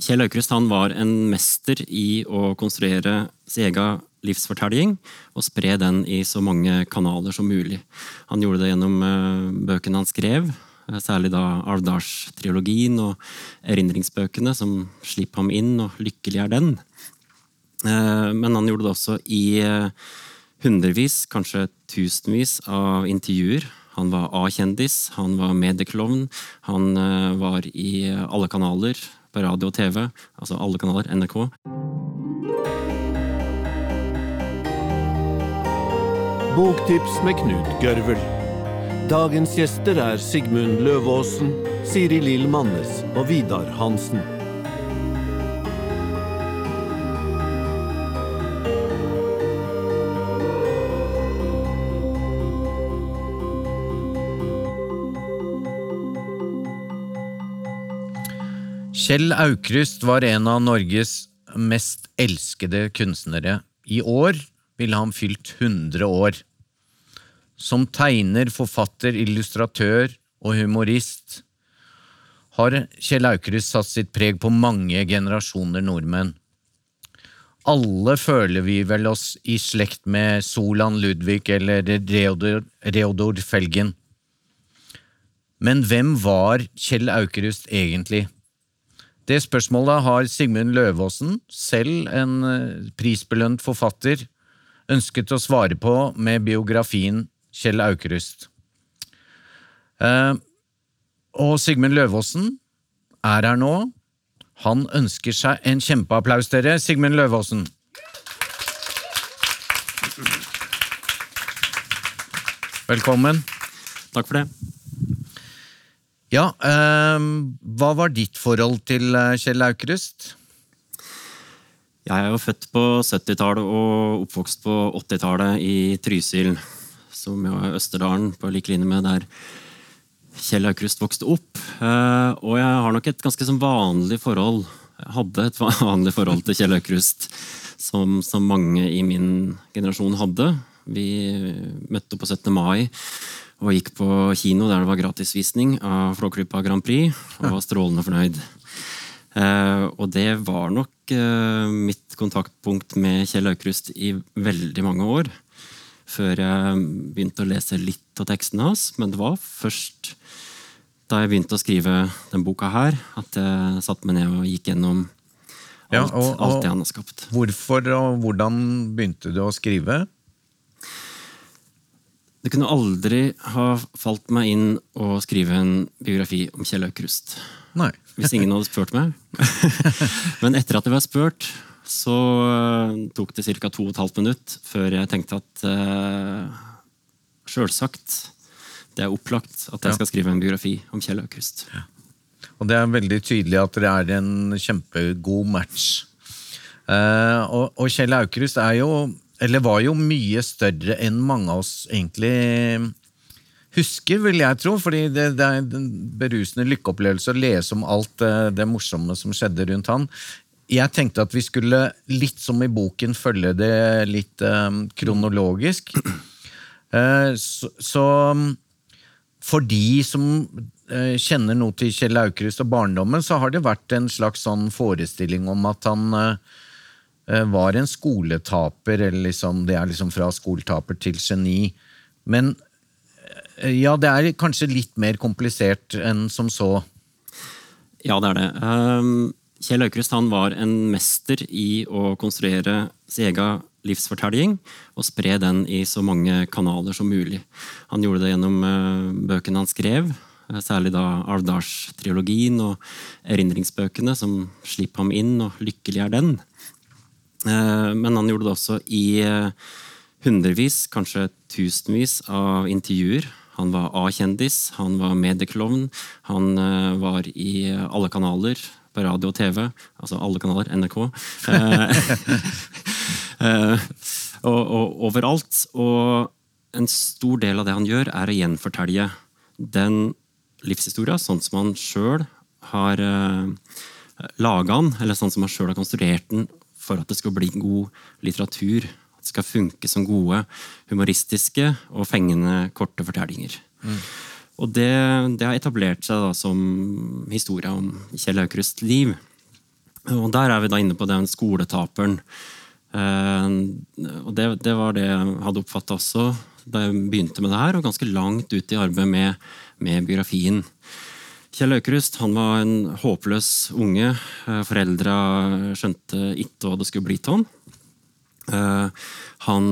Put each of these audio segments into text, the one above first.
Kjell Aukrust var en mester i å konstruere sin egen livsfortelling og spre den i så mange kanaler som mulig. Han gjorde det gjennom eh, bøkene han skrev, eh, særlig da Alvdalstrilogien og erindringsbøkene som 'Slipp ham inn' og 'Lykkelig er den'. Eh, men han gjorde det også i hundrevis, kanskje tusenvis av intervjuer. Han var A-kjendis, han var medieklovn, han var i alle kanaler på radio og TV, altså alle kanaler, NRK. Boktips med Knut Gørvel. Dagens gjester er Sigmund Løvaasen, Siri Lill Mannes og Vidar Hansen. Kjell Aukrust var en av Norges mest elskede kunstnere. I år ville han fylt 100 år. Som tegner, forfatter, illustratør og humorist har Kjell Aukrust satt sitt preg på mange generasjoner nordmenn. Alle føler vi vel oss i slekt med Solan Ludvig eller Reodor, Reodor Felgen. Men hvem var Kjell Aukrust egentlig? Det spørsmålet har Sigmund Løvaasen, selv en eh, prisbelønt forfatter, ønsket å svare på med biografien Kjell Aukrust. Eh, og Sigmund Løvaasen er her nå. Han ønsker seg en kjempeapplaus, dere. Sigmund Løvaasen. Velkommen. Takk for det. Ja, eh, hva var ditt forhold til eh, Kjell Aukrust? Jeg er jo født på 70-tallet og oppvokst på 80-tallet i Trysil, som jo er Østerdalen, på lik linje med der Kjell Aukrust vokste opp. Eh, og jeg har nok et ganske sånn vanlig forhold Jeg hadde et vanlig forhold til Kjell Aukrust, som, som mange i min generasjon hadde. Vi møtte på 17. mai og gikk på kino der det var gratisvisning av Flåklypa Grand Prix, og var strålende fornøyd. Eh, og det var nok eh, mitt kontaktpunkt med Kjell Aukrust i veldig mange år. Før jeg begynte å lese litt av tekstene hans. Men det var først da jeg begynte å skrive den boka her, at jeg satte meg ned og gikk gjennom alt, Ja, og- og- alt det han har skapt. Hvorfor og hvordan begynte du å skrive? Det kunne aldri ha falt meg inn å skrive en biografi om Kjell Aukrust. Nei. Hvis ingen hadde spurt meg. Men etter at jeg var spurt, så eh, tok det ca. 2 12 minutt før jeg tenkte at uh, Sjølsagt. Det er opplagt at jeg skal skrive en biografi om Kjell Aukrust. Og det er veldig tydelig at det er en kjempegod match. Uh, og, og Kjell Aukrust er jo, eller var jo mye større enn mange av oss egentlig husker, vil jeg tro. Fordi det, det er en berusende lykkeopplevelse å lese om alt det, det morsomme som skjedde rundt han. Jeg tenkte at vi skulle, litt som i boken, følge det litt eh, kronologisk. Eh, så, så for de som eh, kjenner noe til Kjell Aukrust og barndommen, så har det vært en slags sånn forestilling om at han eh, eh, var en skoletaper, eller liksom, det er liksom fra skoletaper til geni. Men eh, ja, det er kanskje litt mer komplisert enn som så. Ja, det er det. Um, Kjell Aukrust var en mester i å konstruere sin egen livsfortelling og spre den i så mange kanaler som mulig. Han gjorde det gjennom eh, bøkene han skrev, eh, særlig da Alvdalstrilogien og erindringsbøkene som slipper ham inn' og 'Lykkelig er den'. Eh, Men han gjorde det også i eh, hundrevis, kanskje tusenvis av intervjuer. Han var A-kjendis, han var medieklovn, han eh, var i alle kanaler på radio og TV. Altså alle kanaler, NRK. Og, og overalt. Og en stor del av det han gjør, er å gjenfortelle den livshistoria sånn som han sjøl har uh, laga den, eller sånn som han sjøl har konstruert den for at det skal bli god litteratur. At det skal funke som gode, humoristiske og fengende korte fortellinger. Og det, det har etablert seg da som historia om Kjell Aukrusts liv. Og der er vi da inne på den skoletaperen. Eh, og det, det var det jeg hadde oppfatta også da jeg begynte med det her, og ganske langt ut i arbeidet med, med biografien. Kjell Aukrust han var en håpløs unge. Eh, foreldra skjønte ikke hva det skulle bli til han. Eh, han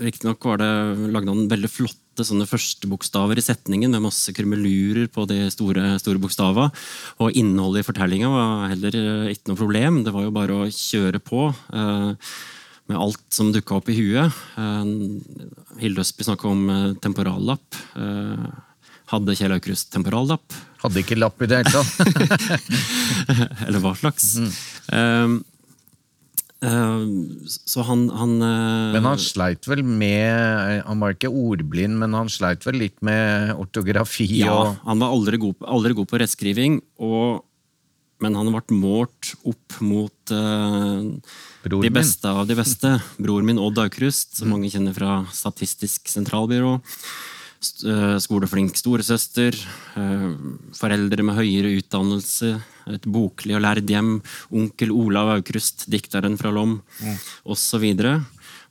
Riktignok lagde han veldig flotte sånne førstebokstaver i setningen med masse krumelurer på de store, store bokstavene. Og innholdet i fortellinga var heller ikke noe problem. Det var jo bare å kjøre på med alt som dukka opp i huet. Uh, Hilde Østby snakka om temporallapp. Hadde Kjell Aukrust temporallapp? Hadde ikke lapp i det hele tatt. Eller hva slags. Mm. så han, han Men han sleit vel med Han var ikke ordblind, men han sleit vel litt med ortografi? Ja, og... han var aldri god, aldri god på rettskriving. og men han ble målt opp mot uh, de beste av de beste. Bror min Odd Aukrust, som mm. mange kjenner fra Statistisk sentralbyrå. Uh, skoleflink storesøster. Uh, foreldre med høyere utdannelse. Et boklig og lærd hjem. Onkel Olav Aukrust, dikteren fra Lom, mm. osv.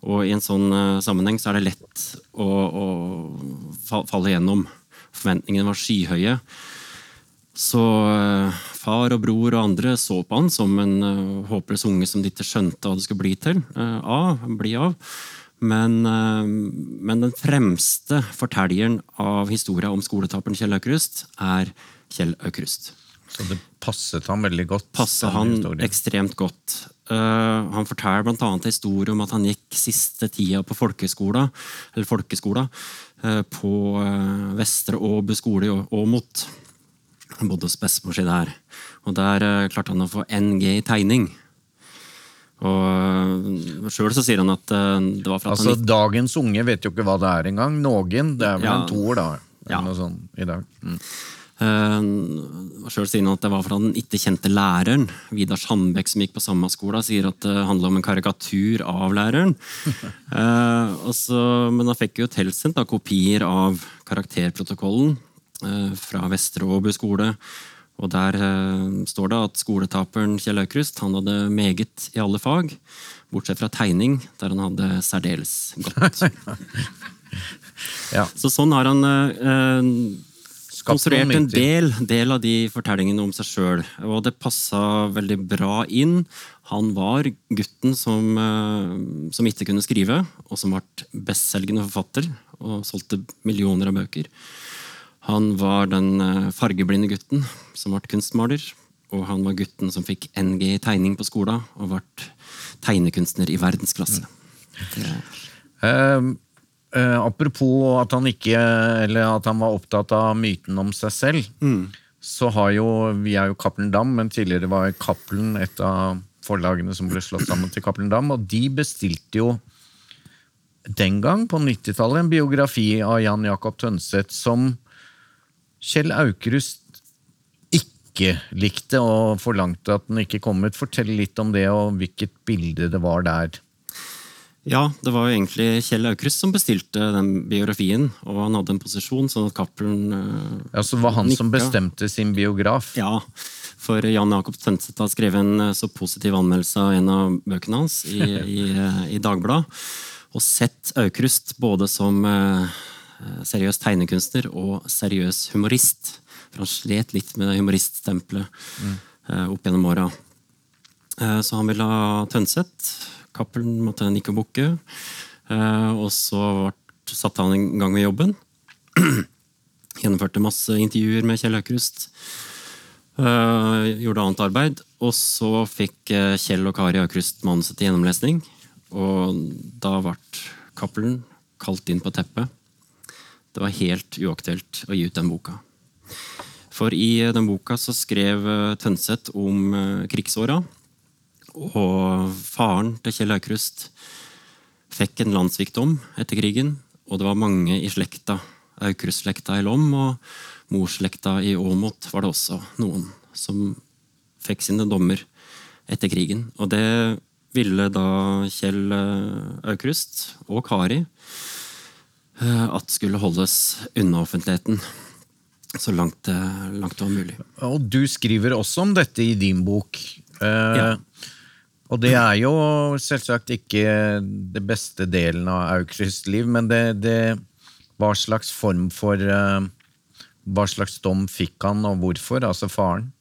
Og i en sånn sammenheng så er det lett å, å falle gjennom. Forventningene var skyhøye. Så far og bror og andre så på han som en håpløs unge som de ikke skjønte hva det skulle bli til. Av, bli av. Men, men, den fremste fortelleren av historia om skoletaperen Kjell Aukrust er Kjell Aukrust. Så det passet han veldig godt? Passet han historien. ekstremt godt. han forteller bl.a. en historie om at han gikk siste tida på folkeskola, eller folkeskola på Vestre Åbu skole i Åmot. Han bodde hos bestemor si der. Og der uh, klarte han å få NG i tegning. Og uh, Sjøl sier han at uh, det var for at altså, han Dagens unge vet jo ikke hva det er engang. Noen. Det er vel ja, en toer, da. Ja. Noe sånt i dag. Mm. Uh, Sjøl sier han at det var fra den ikke kjente læreren. Vidar Sandbekk, som gikk på samme skole, sier at det handla om en karikatur av læreren. uh, også, men han fikk jo tilsendt kopier av karakterprotokollen uh, fra Vestre Åbu skole. Og Der eh, står det at skoletaperen Kjell Aukrust han hadde meget i alle fag, bortsett fra tegning, der han hadde særdeles godt. ja. Så sånn har han eh, konstruert en del, del, av de fortellingene om seg sjøl. Og det passa veldig bra inn. Han var gutten som, eh, som ikke kunne skrive, og som ble bestselgende forfatter og solgte millioner av bøker. Han var den eh, fargeblinde gutten som ble kunstmaler. Og han var gutten som fikk NG i tegning på skolen og ble tegnekunstner i verdensklasse. Mm. Uh, uh, apropos at han ikke Eller at han var opptatt av myten om seg selv. Mm. Så har jo Vi er jo Cappelen Dam, men tidligere var Cappelen et av forlagene som ble slått sammen til Cappelen Dam, og de bestilte jo den gang, på 90-tallet, en biografi av Jan Jacob Tønseth som Kjell Aukrust ikke likte og forlangte at den ikke kom ut. Fortell litt om det, og hvilket bilde det var der. Ja, det var jo egentlig Kjell Aukrust som bestilte den biografien. Og han hadde en posisjon, sånn at Cappelen uh, Ja, Så var han nikka. som bestemte sin biograf? Ja, for Jan Jakob Tønseth har skrevet en uh, så positiv anmeldelse av en av bøkene hans i, i, uh, i Dagbladet. Og sett Aukrust både som Eh, seriøs tegnekunstner og seriøs humorist. For han slet litt med humoriststempelet mm. opp gjennom åra. Eh, så han ville ha Tønseth. Cappelen måtte nikke og bukke. Og så satte han i gang med jobben. Gjennomførte masse intervjuer med Kjell Aukrust. Gjorde annet arbeid. Og så fikk Kjell og Kari Aukrust manuset til gjennomlesning. Og da ble Cappelen kalt inn på teppet det var helt uaktuelt å gi ut den boka. For i den boka så skrev eh, Tønseth om eh, krigsåra. Og faren til Kjell Aukrust fikk en landssvikdom etter krigen. Og det var mange i slekta. Aukrust-slekta i Lom og morsslekta i Åmot var det også noen som fikk sine dommer etter krigen. Og det ville da Kjell eh, Aukrust og Kari at skulle holdes unna offentligheten. så langt, det- langt det var mulig. Og du skriver også om dette i din bok. Eh, Ja. Og det er jo selvsagt ikke det beste delen av Aukrusts liv, men det, det Hva slags form for eh, Hva slags dom fikk han, og hvorfor? Altså faren?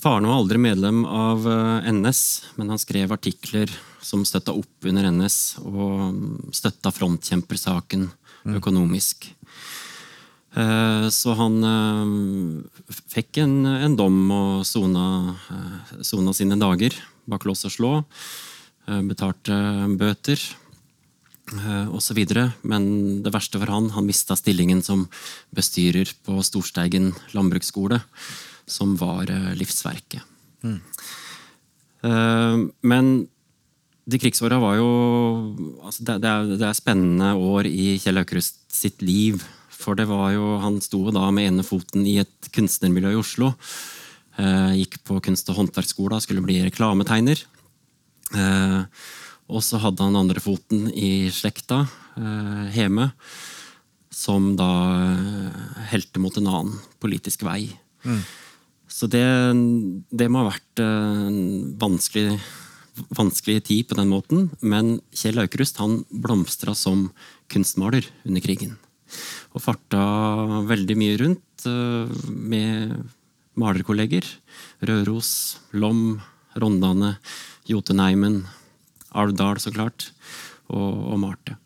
Faren var aldri medlem av eh, NS, men han skrev artikler som støtta opp under NS, og støtta frontkjempersaken økonomisk. Eh, Så han eh, fikk en, en dom og sona, sona sine dager bak lås og slå. Betalte bøter osv. Men det verste for han, han mista stillingen som bestyrer på Storsteigen landbruksskole, som var eh, livsverket. Mm. Men de krigsåra var jo altså det, det, er, det er spennende år i Kjell Aukrust sitt liv. For det var jo, han sto da med ene foten i et kunstnermiljø i Oslo. Eh, gikk på kunst- og håndverksskolen, skulle bli reklametegner. Eh, og så hadde han andre foten i slekta, eh, Heme, som da eh, helte mot en annen politisk vei. Så det, det må ha vært eh, en vanskelig, vanskelig tid på den måten. Men Kjell Aukrust han blomstra som kunstmaler under krigen. Og farta veldig mye rundt eh, med malerkolleger. Røros, Lom, Rondane, Jotunheimen, Alvdal så klart, og, og Marte.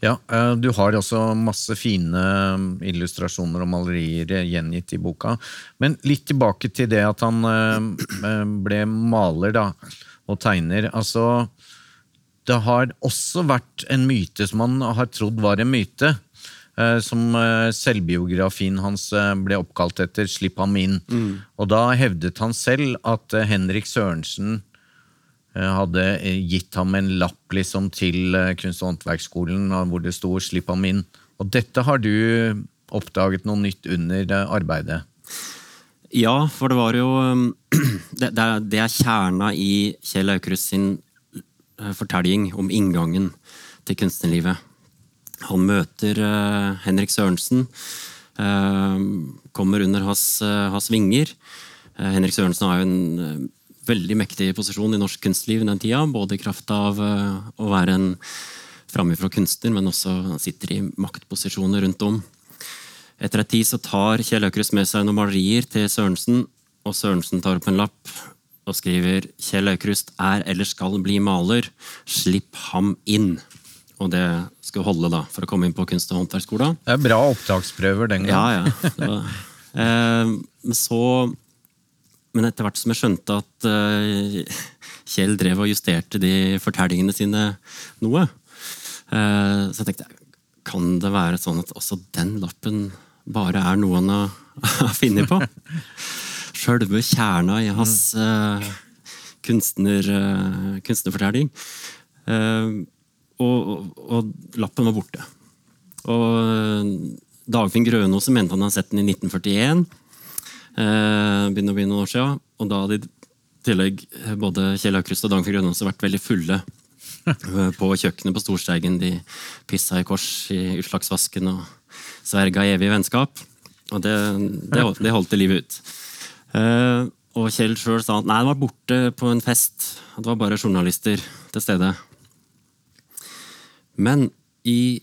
Ja, eh, Du har også masse fine mm, illustrasjoner og malerier eh, gjengitt i boka. Men litt tilbake til det at han eh, ble maler da, og tegner. Altså, det har også vært en myte som han har trodd var en myte. eh, Som eh, selvbiografien hans eh, ble oppkalt etter, 'Slipp ham inn'. Og da hevdet han selv at eh, Henrik Sørensen eh, hadde eh, gitt ham en lapp liksom, til eh, kunst- og håndverksskolen eh, hvor det sto 'slipp ham inn'. Og dette har du oppdaget noe nytt under eh, arbeidet. Ja, for det var jo um, Det, det, er, det er kjerna i Kjell Aukrust sin eh, fortelling om inngangen til kunstnerlivet. Han møter uh, Henrik Sørensen, Uh, kommer under hans, uh, hans vinger. Eh, Henrik Sørensen har jo en eh, veldig mektig posisjon i norsk kunstliv den tida, både i kraft av eh, å være en framifrå kunstner, men også sitter i maktposisjoner rundt om. Etter en tid så tar Kjell Aukrust med seg noen malerier til Sørensen, og Sørensen tar opp en lapp og skriver 'Kjell Aukrust er eller skal bli maler. Slipp ham inn'. Og det skal holde da, for å komme inn på kunst- og håndverksskolen. Det er bra opptaksprøver den gangen. Ja, ja. Så, eh, så Men etter hvert som jeg skjønte at uh, Kjell drev og justerte de fortellingene sine noe, uh, så tenkte jeg kan det være sånn at også den lappen bare er noe han har, funnet på? Sjølve kjerna i hans uh, kunstner, kunstnerfortelling. Og, og, og lappen var borte. Og Dagfinn Grønås mente han hadde sett den i 1941. Eh, begynner å bli noen år siden. Og da hadde i tillegg både Kjell Aukrust og Dagfjord Grønåse vært veldig fulle eh, på kjøkkenet på Storsteigen. De pissa i kors i utslagsvasken og sverga evig vennskap. Og det, det, det holdt det livet ut. Eh, og Kjell sjøl sa at nei, det var borte på en fest. Det var bare journalister til stede. Men i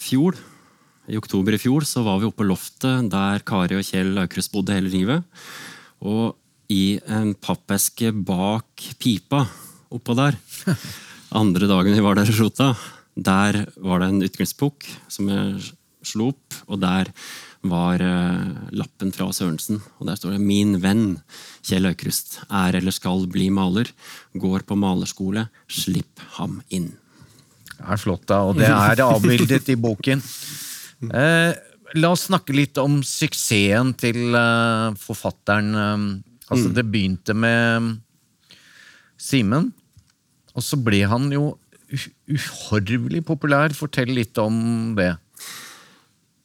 fjor, i oktober i fjor, så var vi oppe på loftet der Kari og Kjell Aukrust bodde hele livet. Og i en pappeske bak pipa oppå der, andre dagen vi var der og rota, der var det en utgangsbok som jeg slo opp, og der var eh, lappen fra Sørensen. Og der står det 'Min venn Kjell Aukrust er eller skal bli maler. Går på malerskole. Slipp ham inn'. Det er flott, da, og det er avbildet i boken. Eh, la oss snakke litt om suksessen til eh, forfatteren. Eh, altså, Det begynte med Simen, og så ble han jo uhorvelig populær. Fortell litt om det.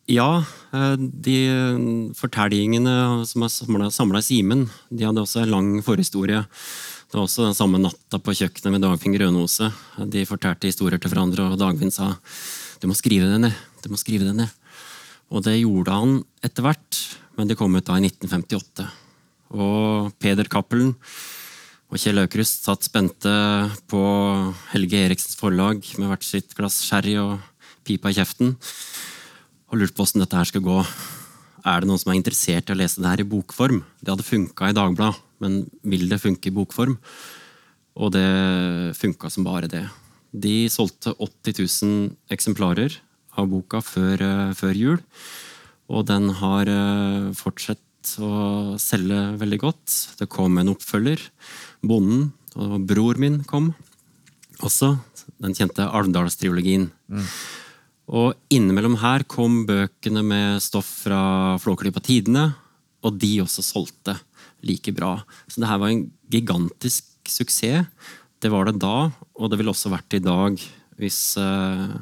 Ja, eh, de eh, fortellingene som er samla i Simen, de hadde også en lang forhistorie. Det var også den samme natta på kjøkkenet med Dagfinn Grønose. De fortalte historier til hverandre, og Dagfinn sa du må skrive det ned. Du må skrive det ned. Og det gjorde han etter hvert, men det kom ut da i 1958. Og Peder Cappelen og Kjell Aukrust satt spente på Helge Eriksens forlag med hvert sitt glass sherry og pipa i kjeften og lurte på åssen dette her skulle gå. Er det noen som er interessert i å lese det her i bokform? Det hadde funka i Dagbladet, men vil det funke i bokform? Og det funka som bare det. De solgte 80 000 eksemplarer av boka før, eh, før jul. Og den har eh, fortsatt å selge veldig godt. Det kom en oppfølger, 'Bonden', og bror min kom også. Den kjente Alvdalstriologien. Mm. Og innimellom her kom bøkene med stoff fra Flåklypa Tidene, og de også solgte like bra. Så det her var en gigantisk suksess. Det var det da, og det ville også vært i dag hvis uh,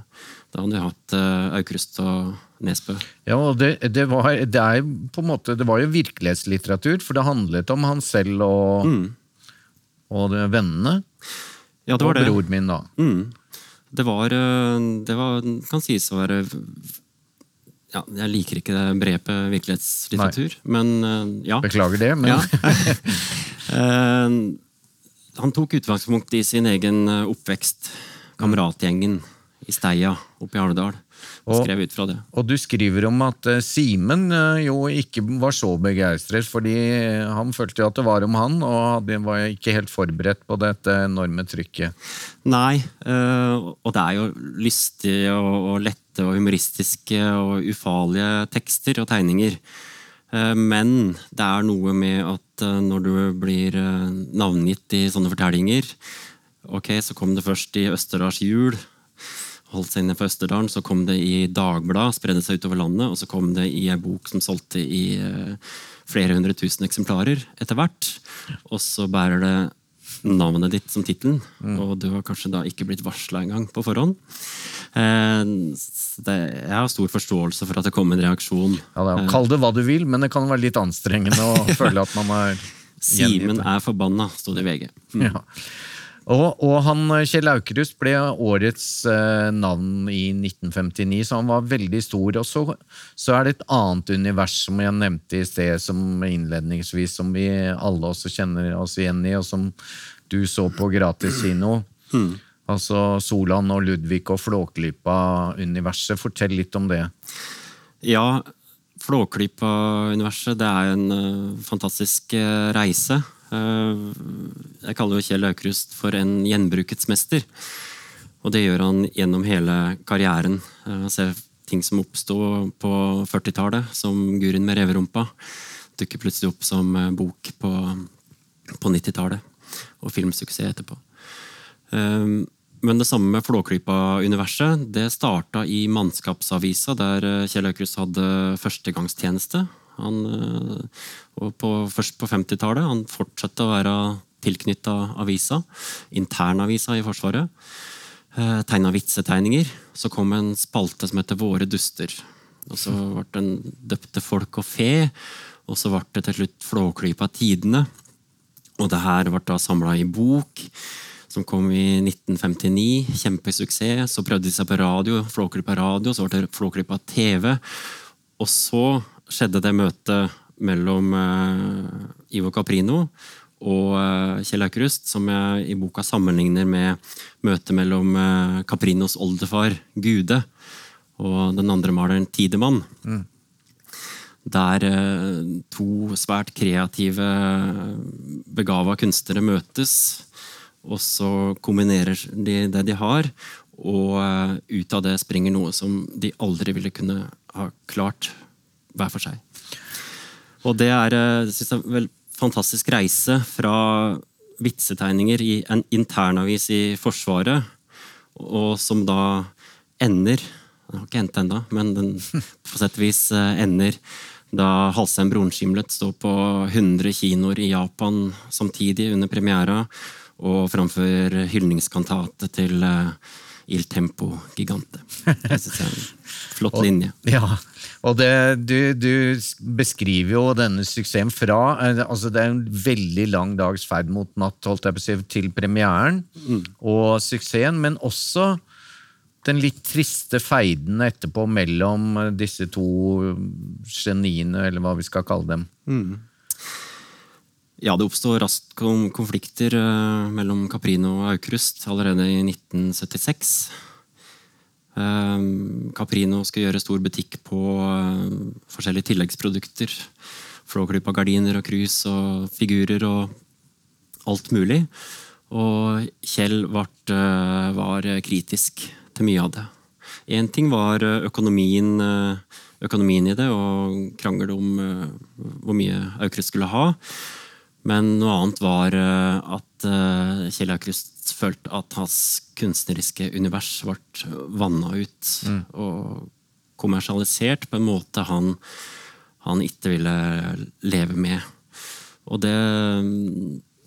da hadde vi hatt uh, Aukrust og Nesbø. Ja, og det, det, var, det, er på en måte, det var jo virkelighetslitteratur, for det handlet om han selv og, mm. og vennene. Ja, det var og det. bror min, da. Mm. Det var eh, Det var, kan sies å være ja, Jeg liker ikke det brepet virkelighetslitteratur, Nei. men ja. Beklager det, men ja. Han tok utgangspunkt i sin egen oppvekst, kameratgjengen i Steia oppe i Alvdal. Og, skrev ut fra det. Og du skriver om at uh, Simen uh, jo ikke var så begeistret, fordi han følte jo at det var om han, og var ikke helt forberedt på dette enorme trykket. Nei, uh, og det er jo lystige og, lette og humoristiske og ufarlige tekster og tegninger. Men det er noe med at når du blir navngitt i sånne fortellinger Ok, så kom det først i Østerdals jul holdt seg inne for Østerdalen. Så kom det i Dagbladet, spredde seg utover landet, og så kom det i ei bok som solgte i eh, flere hundre tusen eksemplarer etter hvert. Og så bærer det navnet ditt som tittelen, mm. og du har kanskje da ikke blitt varsla engang på forhånd. Eh, det, jeg har stor forståelse for at det kom en reaksjon. Ja, det er, Kall det hva du vil, men det kan være litt anstrengende å føle at man er Simen er forbanna, sto det i VG. Mm. Ja. Og, og, han, Kjell Aukrust ble årets eh, navn i 1959, så han var veldig stor. Og så, så, er det et annet univers som jeg nevnte i sted, som innledningsvis, som vi alle også kjenner oss igjen i, og som du så på gratis kino. Mm. Altså Solan og Ludvig og Flåklypa-universet. Fortell litt om det. Ja, Flåklypa-universet det er en uh, fantastisk uh, reise. Uh, jeg kaller jo Kjell Aukrust for en gjenbrukets mester. Og det gjør han gjennom hele karrieren. Uh, ser ting som oppsto på 40-tallet, som Gurin med reverumpa, dukker plutselig opp som bok på, på 90-tallet. Og filmsuksess etterpå. Men det samme med Flåklypa-universet det starta i Mannskapsavisa, der eh, Kjell Aukrust hadde førstegangstjeneste. Han, eh, på, først på 50-tallet. Han fortsatte å være tilknytta avisa. Internavisa i Forsvaret. Eh, Tegna vitsetegninger. Så kom en spalte som heter Våre duster. Og så ble den døpt Folk og fe. Og så ble det til slutt Flåklypa Tidene. Og det her ble da samla i bok som kom i 1959. Kjempesuksess. Så prøvde de seg på radio, Flåklypa radio, så ble det Flåklypa TV. Og så skjedde det møtet mellom uh, Ivo Caprino og uh, Kjell Aukrust, som jeg i boka sammenligner med møtet mellom uh, Caprinos oldefar Gude og den andre maleren Tidemann. Mm. Der to svært kreative, begava kunstnere møtes og så kombinerer de det de har, og eh, ut av det springer noe som de aldri ville kunne ha klart hver for seg. Og det er eh, synes jeg, vel fantastisk reise fra vitsetegninger i en internavis i Forsvaret, og som da ender Den har ikke endt ennå, men den på sett og vis eh, ender da Halsheim Bronskimlet står på 100 kinoer i Japan samtidig under premiera og framfor hyldningskantate til uh, Il Tempo Gigante. Det synes er en flott linje. ja, og det, du, du, beskriver jo denne suksessen fra eh, altså Det er en veldig lang dags ferd mot natt holdt jeg på å si, til premieren mm. og suksessen, men også den litt triste feiden etterpå mellom disse to geniene, eller hva vi skal kalle dem. Ja, det oppstod raskt konflikter eh, mellom Caprino og Aukrust allerede i 1976. Eh, Caprino skulle gjøre stor butikk på eh, forskjellige tilleggsprodukter. Flåklypa gardiner og krus og figurer og alt mulig. Og Kjell var kritisk til mye av det. Én ting var økonomien, økonomien i det, og krangel om hvor mye Aukrust skulle ha. Men noe annet var eh, at eh, Kjell Aukrust følte at hans kunstneriske univers ble vanna ut og kommersialisert på en måte han, han ikke ville leve med. Og det,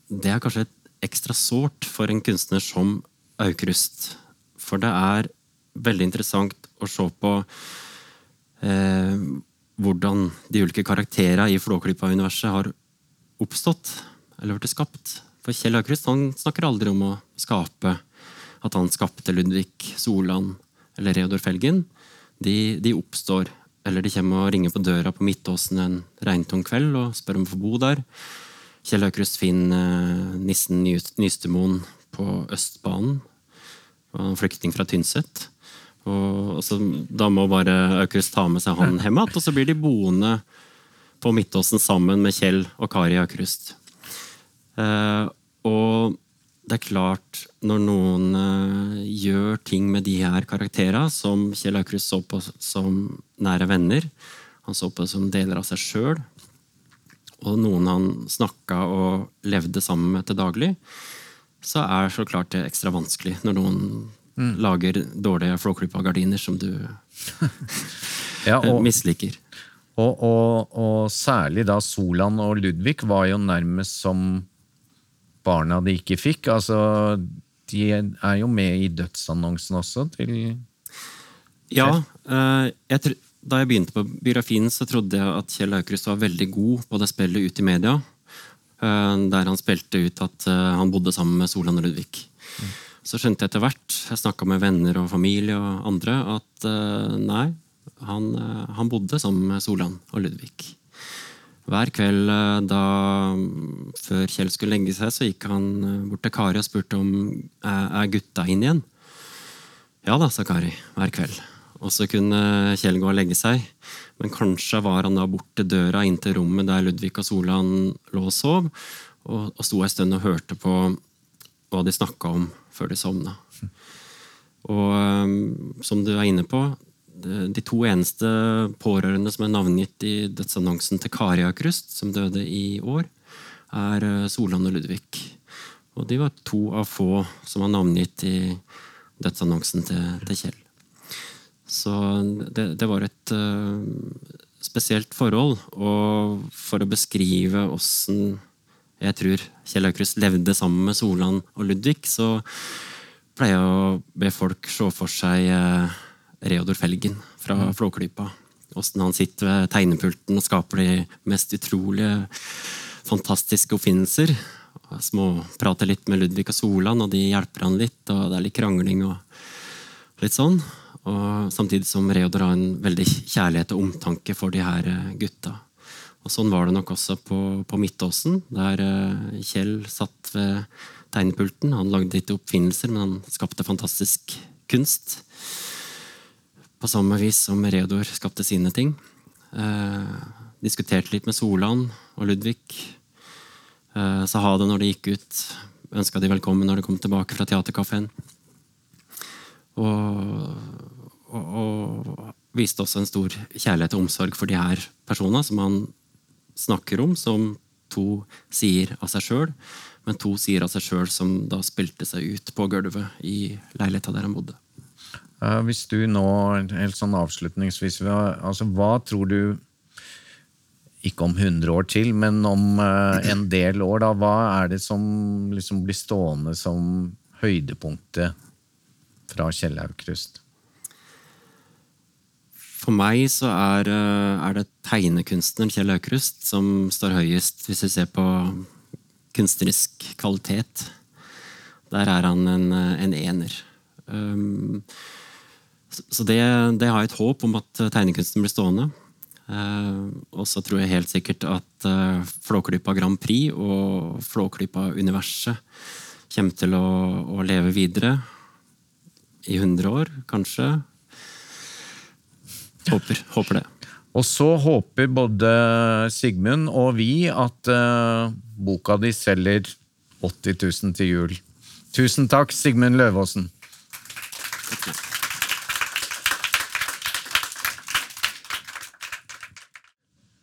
det er kanskje et ekstra sårt for en kunstner som Aukrust. For det er veldig interessant å se på eh, hvordan de ulike karakterene i Flåklypa-universet har oppstått, eller blitt skapt. For Kjell Aukrust snakker aldri om å skape, at han skapte Ludvig Solan eller Reodor Felgen. De, de oppstår, eller de kommer og ringer på døra på Midtåsen en regntung kveld og spør om å få bo der. Kjell Aukrust finner eh, nissen Ny- Nystemoen på Østbanen. Han er flyktning fra Tynset. Og, og da må bare Aukrust ta med seg han hjem igjen, og så blir de boende på Midtåsen sammen med Kjell og Kari Aukrust. Eh, og det er klart, når noen eh, gjør ting med de her karakterene, som Kjell Aukrust så på som nære venner, han så på som deler av seg sjøl, og noen han snakka og levde sammen med til daglig, så er så klart det ekstra vanskelig når noen lager dårlige Flåklypa-gardiner som du Ja, og, misliker. Og, og, og særlig da Solan og Ludvig var jo nærmest som barna de ikke fikk. Altså, de er jo med i dødsannonsen også til Ja, eh, jeg, da jeg begynte på biografien, så trodde jeg at Kjell Aukrust var veldig god på det spillet ut i media. eh, Der han spilte ut at eh, han bodde sammen med Solan og Ludvig. Så skjønte jeg etter hvert, jeg snakka med venner og familie og andre, at nei, han, eh, han bodde sammen med Solan og Ludvig. Hver kveld eh, da, før Kjell skulle legge seg, så gikk han eh, bort til Kari og spurte om er gutta inn igjen. Ja da, sa Kari hver kveld. Og så kunne Kjell gå og legge seg. Men kanskje var han da bort til døra inn til rommet der Ludvig og Solan lå og sov, og, og sto en stund og hørte på hva de snakka om før de sovna. Og som du er inne på, de, to eneste pårørende som er navngitt i dødsannonsen til Kari Akrust, som døde i år, er øh, Solan og Ludvig. Og de var to av få som var navngitt i dødsannonsen til, til Kjell. Så det, det var et uh, spesielt forhold. Og for å beskrive åssen jeg tror Kjell Aukrust levde sammen med Solan og Ludvig, så pleier jeg å be folk se for seg eh, Reodor Felgen fra Flåklypa. Åssen han sitter ved tegnepulten og skaper de mest utrolige, fantastiske oppfinnelser. Småprater litt med Ludvig og Solan, og de hjelper han litt. og Det er litt krangling og litt sånn. Og samtidig som Reodor har en veldig kjærlighet og omtanke for de her eh, gutta. Og sånn var det nok også på, på Midtåsen, der eh, Kjell satt ved tegnepulten. Han lagde ikke oppfinnelser, men han skapte fantastisk kunst. På samme vis som Reodor skapte sine ting. Eh, diskuterte litt med Solan og Ludvig. Eh, sa ha det når de gikk ut. Ønska de velkommen når de kom tilbake fra teaterkafeen. Og, og, og viste også en stor kjærlighet og omsorg for de her personene som han snakker om som to sider av seg sjøl, men to sider av seg sjøl som da spilte seg ut på gulvet i leiligheta der han bodde. Eh, Hvis du nå, helt sånn avslutningsvis, altså, hva tror du ikke om 100 år til, men om eh, en del år, da, hva er det som liksom blir stående som høydepunktet fra Kjell Aukrust? For meg så er, eh, er det tegnekunstneren Kjell Aukrust som står høyest, hvis vi ser på kunstnerisk kvalitet. Der er han en, en ener. Um, Så det, det har jeg et håp om at tegnekunsten blir stående. Eh, og så tror jeg helt sikkert at eh, Flåklypa Grand Prix og Flåklypa-universet kommer til å, å leve videre i 100 år, kanskje. Håper, håper det. Og så håper både Sigmund og vi at uh, boka di selger 80 000 til jul. Tusen takk, Sigmund Løvaasen.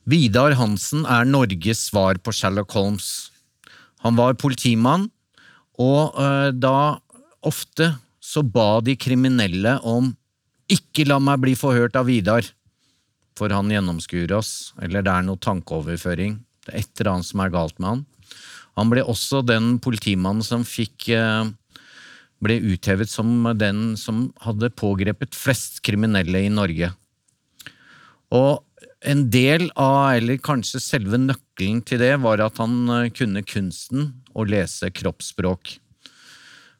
Vidar Hansen er Norges svar på Sherlock Holmes. Han var politimann, og eh, da ofte så ba de kriminelle om ikke la meg bli forhørt av Vidar, for han gjennomskuer oss, eller det er noe tankeoverføring. Det er et eller annet som er galt med han. Han ble også den politimannen som fikk eh, ble uthevet som den som hadde pågrepet flest kriminelle i Norge. Og en del av, eller kanskje selve nøkkelen til det, var at han eh, kunne kunsten å lese kroppsspråk.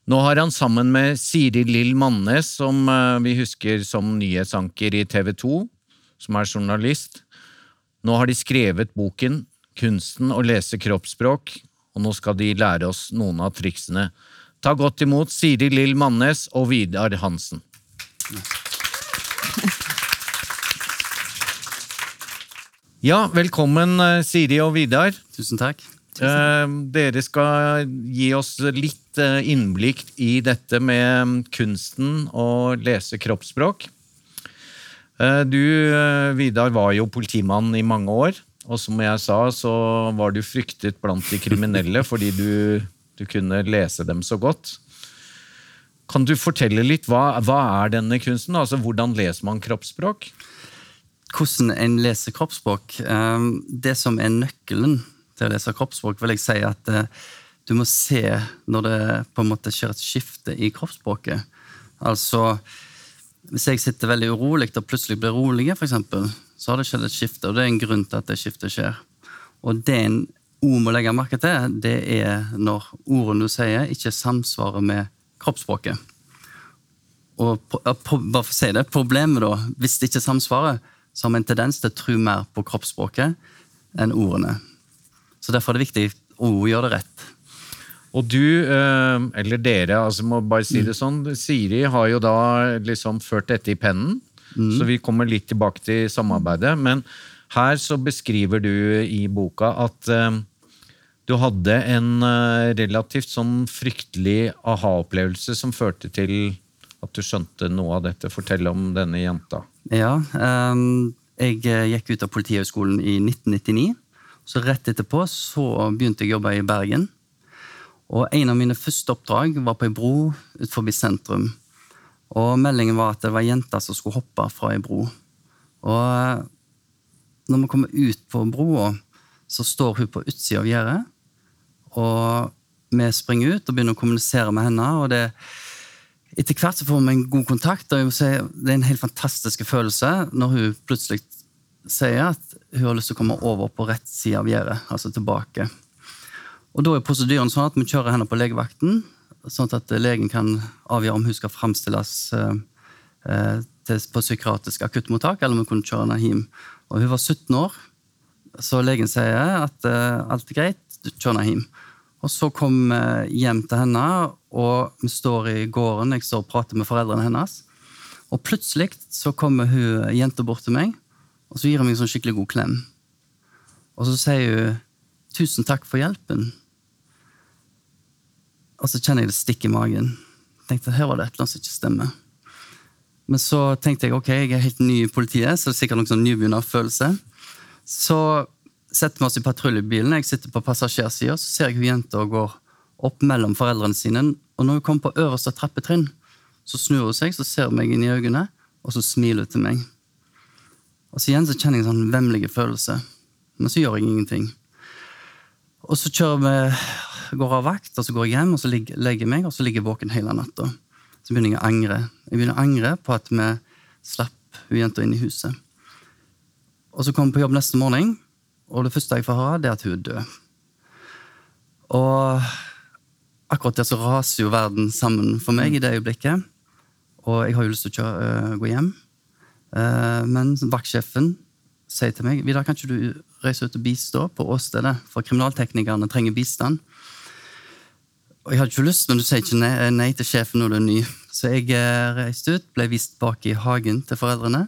Nå har han sammen med Siri Lill Mannes, som eh, vi husker som nyhetsanker i TV 2, som er journalist. Nå har de skrevet boken Kunsten å lese kroppsspråk, og nå skal de lære oss noen av triksene. Ta godt imot Siri Lill Mannes og Vidar Hansen. Ja, velkommen eh, Siri og Vidar. Tusen takk. Eh, dere skal gi oss litt eh, innblikk i dette med kunsten å lese kroppsspråk. Du, Vidar, var jo politimann i mange år. Og som jeg sa, så var du fryktet blant de kriminelle fordi du, du kunne lese dem så godt. Kan du fortelle litt, hva, hva er denne kunsten? Altså, Hvordan leser man kroppsspråk? Hvordan en leser kroppsspråk eh, Det som er nøkkelen til å lese kroppsspråk, vil jeg si at eh, du må se når det på en måte skjer et skifte i kroppsspråket. Altså, hvis jeg sitter veldig urolig og plutselig blir rolig, for eksempel, så har det skjedd et skifte, og det er en grunn til at det skiftet skjer. Og det en ord må legge merke til, det er når ordene du sier, ikke samsvarer med kroppsspråket. Og bare for å si det, Problemet da, hvis det ikke samsvarer, så har vi en tendens til å tro mer på kroppsspråket enn ordene. Så Derfor er det viktig å gjøre det rett. Og du, eh, eller dere, altså må bare si det sånn, Siri har jo da liksom ført dette i pennen, så vi kommer litt tilbake til samarbeidet. Men her så beskriver du i boka at eh, du hadde en eh, relativt sånn fryktelig aha-opplevelse som førte til at du skjønte noe av dette. Fortell om denne jenta. Ja, ehm, jeg eh, gikk ut av Politihøgskolen i 1999. Så rett etterpå så begynte jeg å jobbe i Bergen. Og en av mine første oppdrag var på ei bro utenfor sentrum. Og meldingen var at det var jenter jente som skulle hoppe fra ei bro. Og eh, når vi kommer ut på broa, så står hun på utsida av gjerdet. Og vi springer ut og begynner å kommunisere med henne. og det etter hvert så får vi en god kontakt, og det er en helt fantastisk følelse når hun plutselig sier at hun har lyst til å komme over på rett side av gjerdet, altså tilbake. Og Da er prosedyren sånn at vi kjører henne på legevakten, sånn at legen kan avgjøre om hun skal framstilles eh, eh, på psykiatrisk akuttmottak, eller om hun kunne kjøre henne hjem. Og Hun var 17 år, så legen sier at eh, alt er greit, du kjører henne hjem. Og Så kom jeg hjem til henne, og vi står i gården, jeg står og prater med foreldrene hennes. Og plutselig så kommer hun jenta bort til meg, og så gir hun meg en sånn skikkelig god klem. Og så sier hun 'tusen takk for hjelpen'. Og så kjenner jeg det stikke i magen. tenkte Her var det et eller annet som ikke stemmer. Men så tenkte jeg ok, jeg er helt ny i politiet, så det er sikkert noen sånn nybegynnerfølelse. Så setter vi oss i patruljebilen, jeg sitter på passasjersida, så ser jeg hun jenta går opp mellom foreldrene sine. Og når hun kommer på øverste trappetrinn, så snur hun seg, så ser hun meg inn i øynene, og så smiler hun til meg. Og så igjen så kjenner jeg en sånn vemmelig følelse, men så gjør jeg ingenting. Og så kjører vi, går av vakt, og så går jeg hjem og så legger jeg meg, og så ligger jeg våken hele natta. Så begynner jeg å angre. Jeg begynner å angre på at vi slapp hun jenta inn i huset. Og så kommer jeg på jobb neste morgen, og det første jeg får høre, det er at hun død. Og akkurat der så raser jo verden sammen for meg i det øyeblikket. Og jeg har jo lyst til å kjøre, øh, gå hjem. Eh, men vaktsjefen sier til meg Vidar, kan ikke du reise ut og bistå på åstedet? For kriminalteknikerne trenger bistand. Og jeg hadde ikke lyst, men du sier ikke nei, nei til sjefen når du er ny. Så jeg eh, reiste ut, ble vist bak i hagen til foreldrene,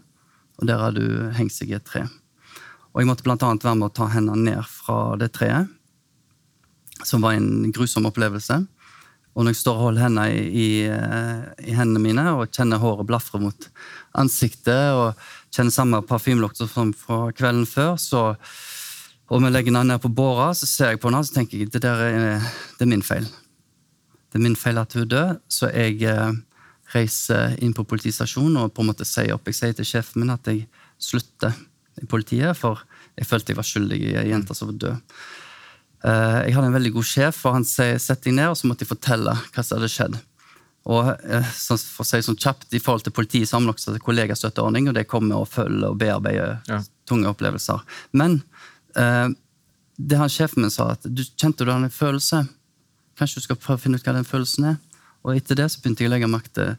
og der hadde hun hengt seg i et tre. Og jeg måtte annet være med å ta hendene ned fra det treet, som var en grusom opplevelse. Og når jeg står og holder hendene i, i, eh, hendene mine og kjenner håret blafre mot ansiktet og kjenner samme parfymelukt som fra kvelden før, så, og vi legger den ned på båra, så ser jeg på henne og tenker jeg det der er, det er min feil. Det er min feil at hun død, så jeg eh, reiser inn på politistasjonen og på en måte sier opp. Jeg sier til sjefen min at jeg slutter politiet, for jeg følte jeg var skyldig i ei jente som var død. Eh, jeg hadde en veldig god sjef, og han sier sett deg ned, og så måtte jeg fortelle hva som hadde skjedd. Og eh, for å si sånn kjapt, I forhold til politiet så har vi også kollegastøtteordning, og det kommer og følger og bearbeider Ja. tunge opplevelser. Men eh, det han sjefen min sa, at du kjente du hadde en følelse. Kanskje du skal prøve å finne ut hva den følelsen er. Og etter det så begynte jeg å legge merke til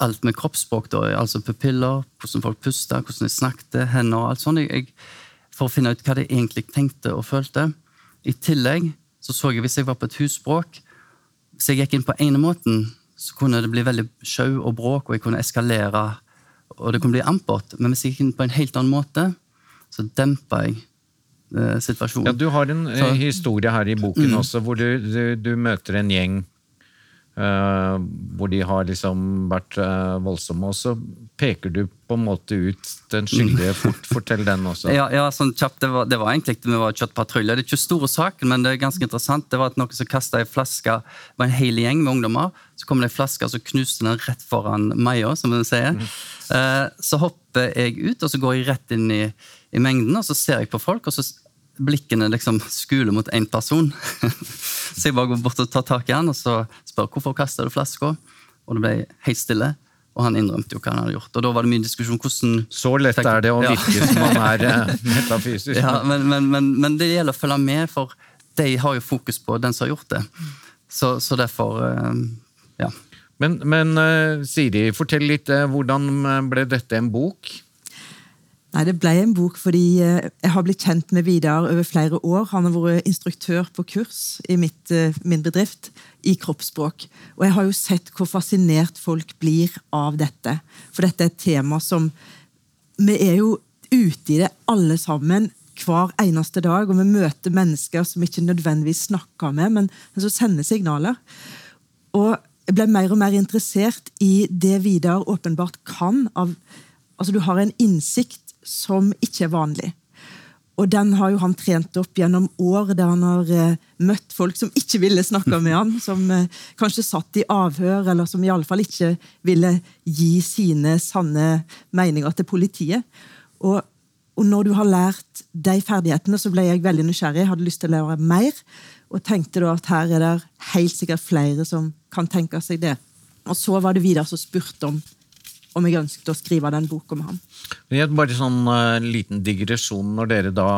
alt med kroppsspråk. da, altså Pupiller, hvordan folk pusta, hvordan de snakket, hender og alt sånt. Jeg, for å finne ut hva de egentlig tenkte og følte. I tillegg så så jeg hvis jeg var på et husbråk Hvis jeg gikk inn på ene måten, så kunne det bli veldig sjau og bråk, og jeg kunne eskalere, og det kunne bli ampert. Men hvis jeg gikk inn på en helt annen måte, så dempa jeg eh, situasjonen. Ja, du har en eh, Så- historie her i boken også, hvor du, du, du møter en gjeng hvor de har liksom vært eh, voldsomme, og så peker du på en måte ut den skyldige. Fort, fortell den også. Ja, ja sånn kjapt, det var, det var egentlig vi var kjørt patrulje. Det er ikke store saken, men det er ganske interessant. Det var at noen som kastet ei flaske Det var en hel gjeng med ungdommer. Så kom det ei flaske, og så knuste den rett foran Maja, som hun sier. Eh, så hopper jeg ut, og så går jeg rett inn i, i mengden, og så ser jeg på folk, og så blikkene liksom skuler mot én person. så jeg bare går bort og tar tak i han og så spør hvorfor kastet du flaska. Og det ble helt stille. Og han innrømte jo hva han hadde gjort. Og da var det mye diskusjon hvordan Så lett er det å Ja. virke som man er eh, metafysisk. ja, men, men, men, men det gjelder å følge med, for de har jo fokus på den som har gjort det. Så, så derfor eh, Ja. Men, men eh, Siri, fortell litt. hvordan ble dette en bok? Nei, Det ble en bok fordi eh, jeg har blitt kjent med Vidar over flere år. Han har vært instruktør på kurs i mitt, eh, min bedrift i kroppsspråk. Og jeg har jo sett hvor fascinert folk blir av dette. For dette er et tema som Vi er jo ute i det alle sammen hver eneste dag, og vi møter mennesker som ikke nødvendigvis snakker med, men men som sender signaler. Og jeg ble mer og mer interessert i det Vidar åpenbart kan. av Altså, Du har en innsikt som ikke er vanlig. Og den har jo han trent opp gjennom år, der han har eh, møtt folk som ikke ville snakke med han, som eh, kanskje satt i avhør, eller som iallfall ikke ville gi sine sanne meninger til politiet. Og, og når du har lært de ferdighetene, så ble jeg veldig nysgjerrig, hadde lyst til å lære mer, og tenkte da at her er det helt sikkert flere som kan tenke seg det. Og så var det Vidar som spurte om om jeg ønsket å skrive den boka med ham. Bare sånn uh, liten digresjon når dere da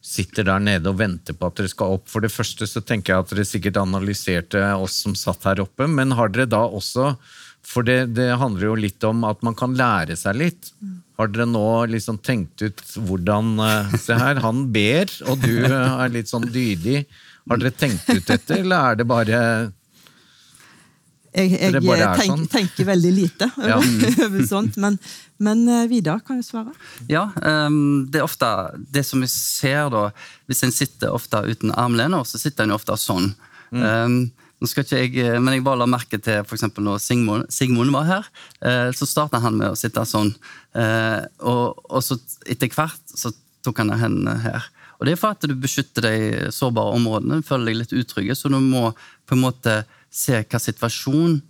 sitter der nede og venter på at dere skal opp. For det første så tenker jeg at dere sikkert analyserte oss som satt her oppe, men har dere da også For det, det handler jo litt om at man kan lære seg litt. Har dere nå liksom tenkt ut hvordan uh, Se her, han ber, og du er litt sånn dydig. Har dere tenkt ut dette, eller er det bare Jeg, jeg Det er tenk, sånn. tenker veldig lite Ja. over sånt, men, men eh, Vidar kan jo svare. Ja, ehm, det er ofte det som vi ser da, hvis en sitter ofte uten armlener, så sitter en ofte sånn. Ehm, nå skal ikke jeg, eh, men jeg bare la merke til for eksempel når Sigmund, Sigmund var her, eh, så startet han med å sitte sånn, eh, og, og så etter hvert så tok han hendene her. Og det er for at du beskytter de sårbare områdene, føler deg litt utrygge, så du må på en måte se hva situasjon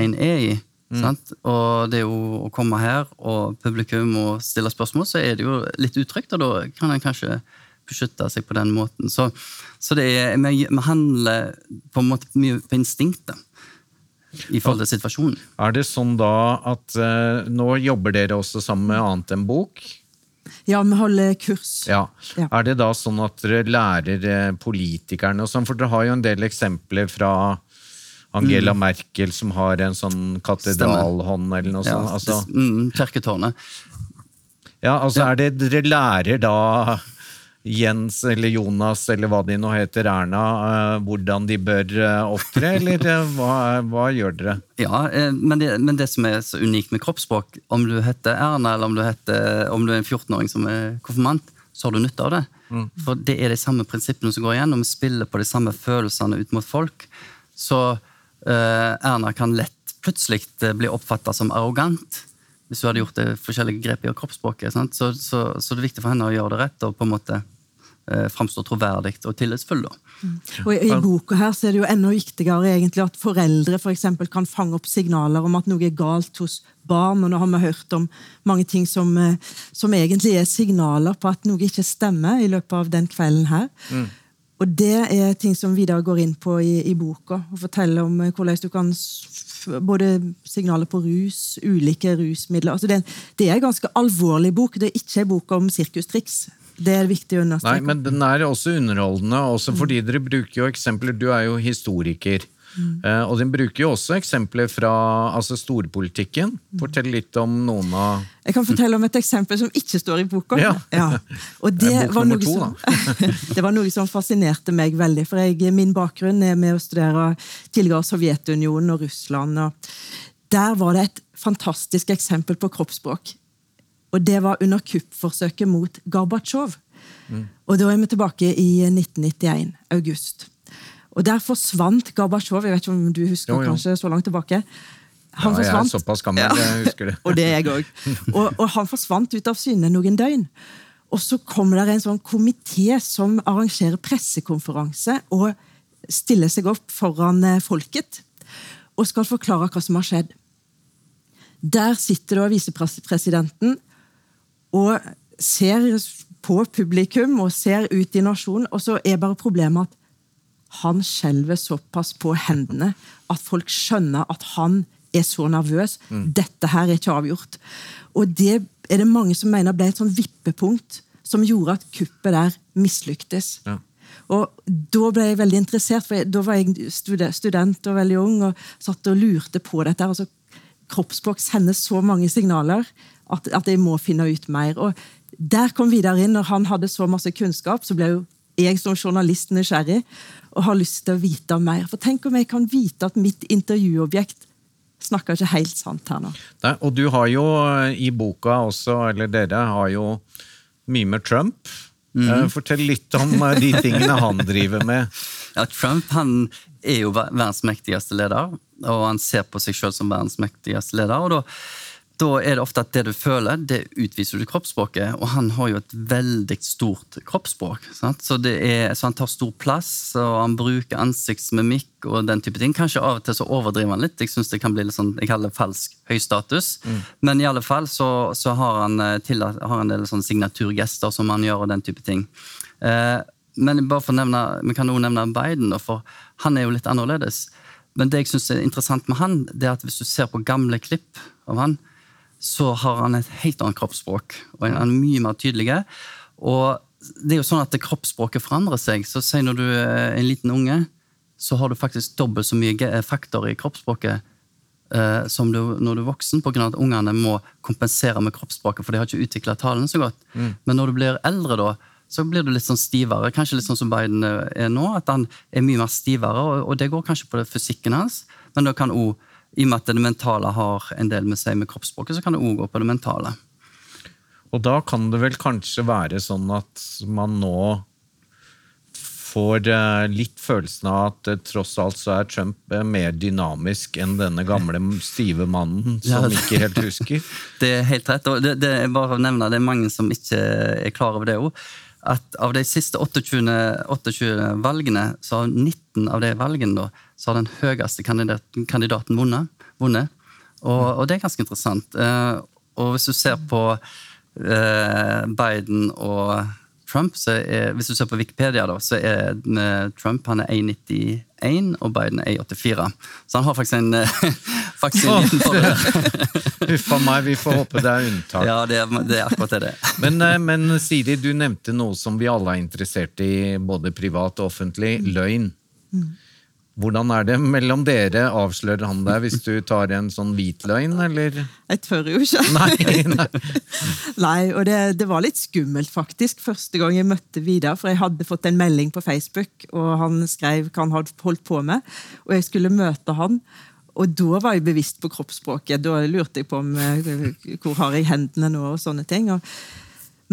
en er i. Sant? Og det er jo å komme her, og publikum må stille spørsmål, så er det jo litt utrygt, og da kan en kanskje beskytte seg på den måten. Så, så det er, vi, vi handler på en måte mye på instinktet i forhold til situasjonen. Er det sånn da at eh, nå jobber dere også sammen med annet enn bok? Ja, vi holder kurs. Ja. Ja. Er det da sånn at dere lærer eh, politikerne og sånn? For dere har jo en del eksempler fra Angela Merkel som har en sånn katedralhånd eller noe Ja, sånt. Altså, mm, Kirketårnet. ja, altså er det dere lærer da Jens eller Jonas eller hva de nå heter, Erna, eh, hvordan de bør eh, opptre, eller eh, hva, hva gjør dere? Ja, men det, men det som er så unikt med kroppsspråk, om du heter Erna eller om du, heter, om du er en 14-åring som er konfirmant, så har du nytte av det. For det er de samme prinsippene som går igjen, og vi spiller på de samme følelsene ut mot folk. Så Erna kan lett plutselig eh, bli oppfatta som arrogant. Hvis hun hadde gjort det forskjellige grep i kroppsspråket. Sant? Så, så, så det er viktig for henne å gjøre det rett og på en måte eh, framstå troverdig og tillitsfull. da. Og i, I boka her så er det jo enda viktigere egentlig at foreldre for eksempel, kan fange opp signaler om at noe er galt hos barn. og Nå har vi hørt om mange ting som, eh, som egentlig er signaler på at noe ikke stemmer i løpet av den kvelden her. Og det er ting som Vidar går inn på i, i boka, og forteller om eh, hvordan du kan Både signaler på rus, ulike rusmidler. altså Det, det er en ganske alvorlig bok. Det er ikke en bok om sirkustriks. Det er viktig å understreke. Nei, men den er også underholdende, også fordi dere bruker jo eksempler. Du er jo historiker. Eh, og den bruker jo også eksempler fra altså storpolitikken. Fortell litt om noen av Jeg kan fortelle om et eksempel som ikke står i boka. Ja. Og det, bok var noe to, som, det var noe som fascinerte meg veldig. For jeg, min bakgrunn er med å studere tidligere Sovjetunionen og Russland. Og der var det et fantastisk eksempel på kroppsspråk. Og det var under kuppforsøket mot Gorbatsjov. Og da er vi tilbake i 1991, august. Og der forsvant Gorbatsjov. Jeg vet ikke om du husker Jo, jo. kanskje så langt tilbake? Ja, jeg er såpass gammel, jeg husker det. og det er jeg òg. Og, og han forsvant ut av syne noen døgn. Og så kommer det en sånn komité som arrangerer pressekonferanse og stiller seg opp foran eh, folket og skal forklare hva som har skjedd. Der sitter da visepresidenten og ser på publikum og ser ut i nasjonen, og så er bare problemet at han skjelver såpass på hendene at folk skjønner at han er så nervøs. Dette her er ikke avgjort. Og det er det mange som mener ble et sånn vippepunkt som gjorde at kuppet der mislyktes. Ja. Og da ble jeg veldig interessert, for jeg, da var jeg student og veldig ung og satt og lurte på dette. Altså, kroppsspråk sender så mange signaler at, at jeg må finne ut mer. Og der kom Vidar inn, når han hadde så masse kunnskap, så ble jo jeg som journalist nysgjerrig og har lyst til å vite mer. For tenk om jeg kan vite at mitt intervjuobjekt snakker ikke helt sant her nå. Nei, og du har jo eh, i boka også, eller dere har jo mye med Trump. Mm. Fortell litt om eh, de tingene han driver med. Ja, Trump han er jo verdens mektigste leder, og han ser på seg sjøl som verdens mektigste leder. og da, da er det ofte at det du føler, det utviser du kroppsspråket. Og han har jo et veldig stort kroppsspråk. Sant? Så, det er, så han tar stor plass, og han bruker ansiktsmimikk og den type ting. Kanskje av og til så overdriver han litt. Jeg synes det kan bli litt sånn, jeg kaller det falsk høystatus. Men i alle fall så, så har han, eh, tillatt- har en del sånne signaturgester som han gjør, og den type ting. Eh, men bare for å nevne, vi kan også nevne Biden, for han er jo litt annerledes. Men det jeg synes er interessant med han, det er at hvis du ser på gamle klipp av han, så har han et helt annet kroppsspråk, og han er mye mer tydelig. Og det er jo sånn at kroppsspråket forandrer seg. Så si når du er en liten unge, så har du faktisk dobbelt så mye ge- faktorer i kroppsspråket eh, som du, når du er voksen, pga. at ungene må kompensere med kroppsspråket, for de har ikke utvikla talen så godt. Men når du blir eldre, da, så blir du litt sånn stivere. Kanskje litt sånn som Biden er nå, at han er mye mer stivere. Og, og det går kanskje på fysikken hans, men det kan også, i og med at det mentale har en del med seg med kroppsspråket, så kan det òg gå på det mentale. Og da kan det vel kanskje være sånn at man nå får eh, litt følelsen av at tross alt så er Trump eh, mer dynamisk enn denne gamle stive mannen som ikke helt husker. Det er helt rett. og det, det er bare å nevne, det er mange som ikke er klar over det òg. At av de siste 28, 28 valgene, så har 19 av de valgene da, så har den høyeste kandidaten, kandidaten vunnet. vunnet. Og, og det er ganske interessant. Eh, og hvis du ser på eh, Biden og Trump, så er, hvis du ser på Wikipedia, da, så er Trump han er 1,91 og Biden A84. Så han har faktisk en, eh, faktisk en liten fordel. Huff a meg, vi får håpe det er unntak. Ja, det er, det er akkurat det det. Men, eh, men Siri, du nevnte noe som vi alle er interessert i, både privat og offentlig. Løgn. Hvordan er det mellom dere? Avslører han deg hvis du tar en sånn hvit løgn, eller? Jeg tør jo ikke. Nei, nei. Nei, og det, det var litt skummelt, faktisk, første gang jeg møtte Vidar. For jeg hadde fått en melding på Facebook, og han skrev hva han hadde holdt på med. Og jeg skulle møte han. Og da var jeg bevisst på kroppsspråket. Da lurte jeg på om, eh, hvor har jeg hendene nå, og sånne ting.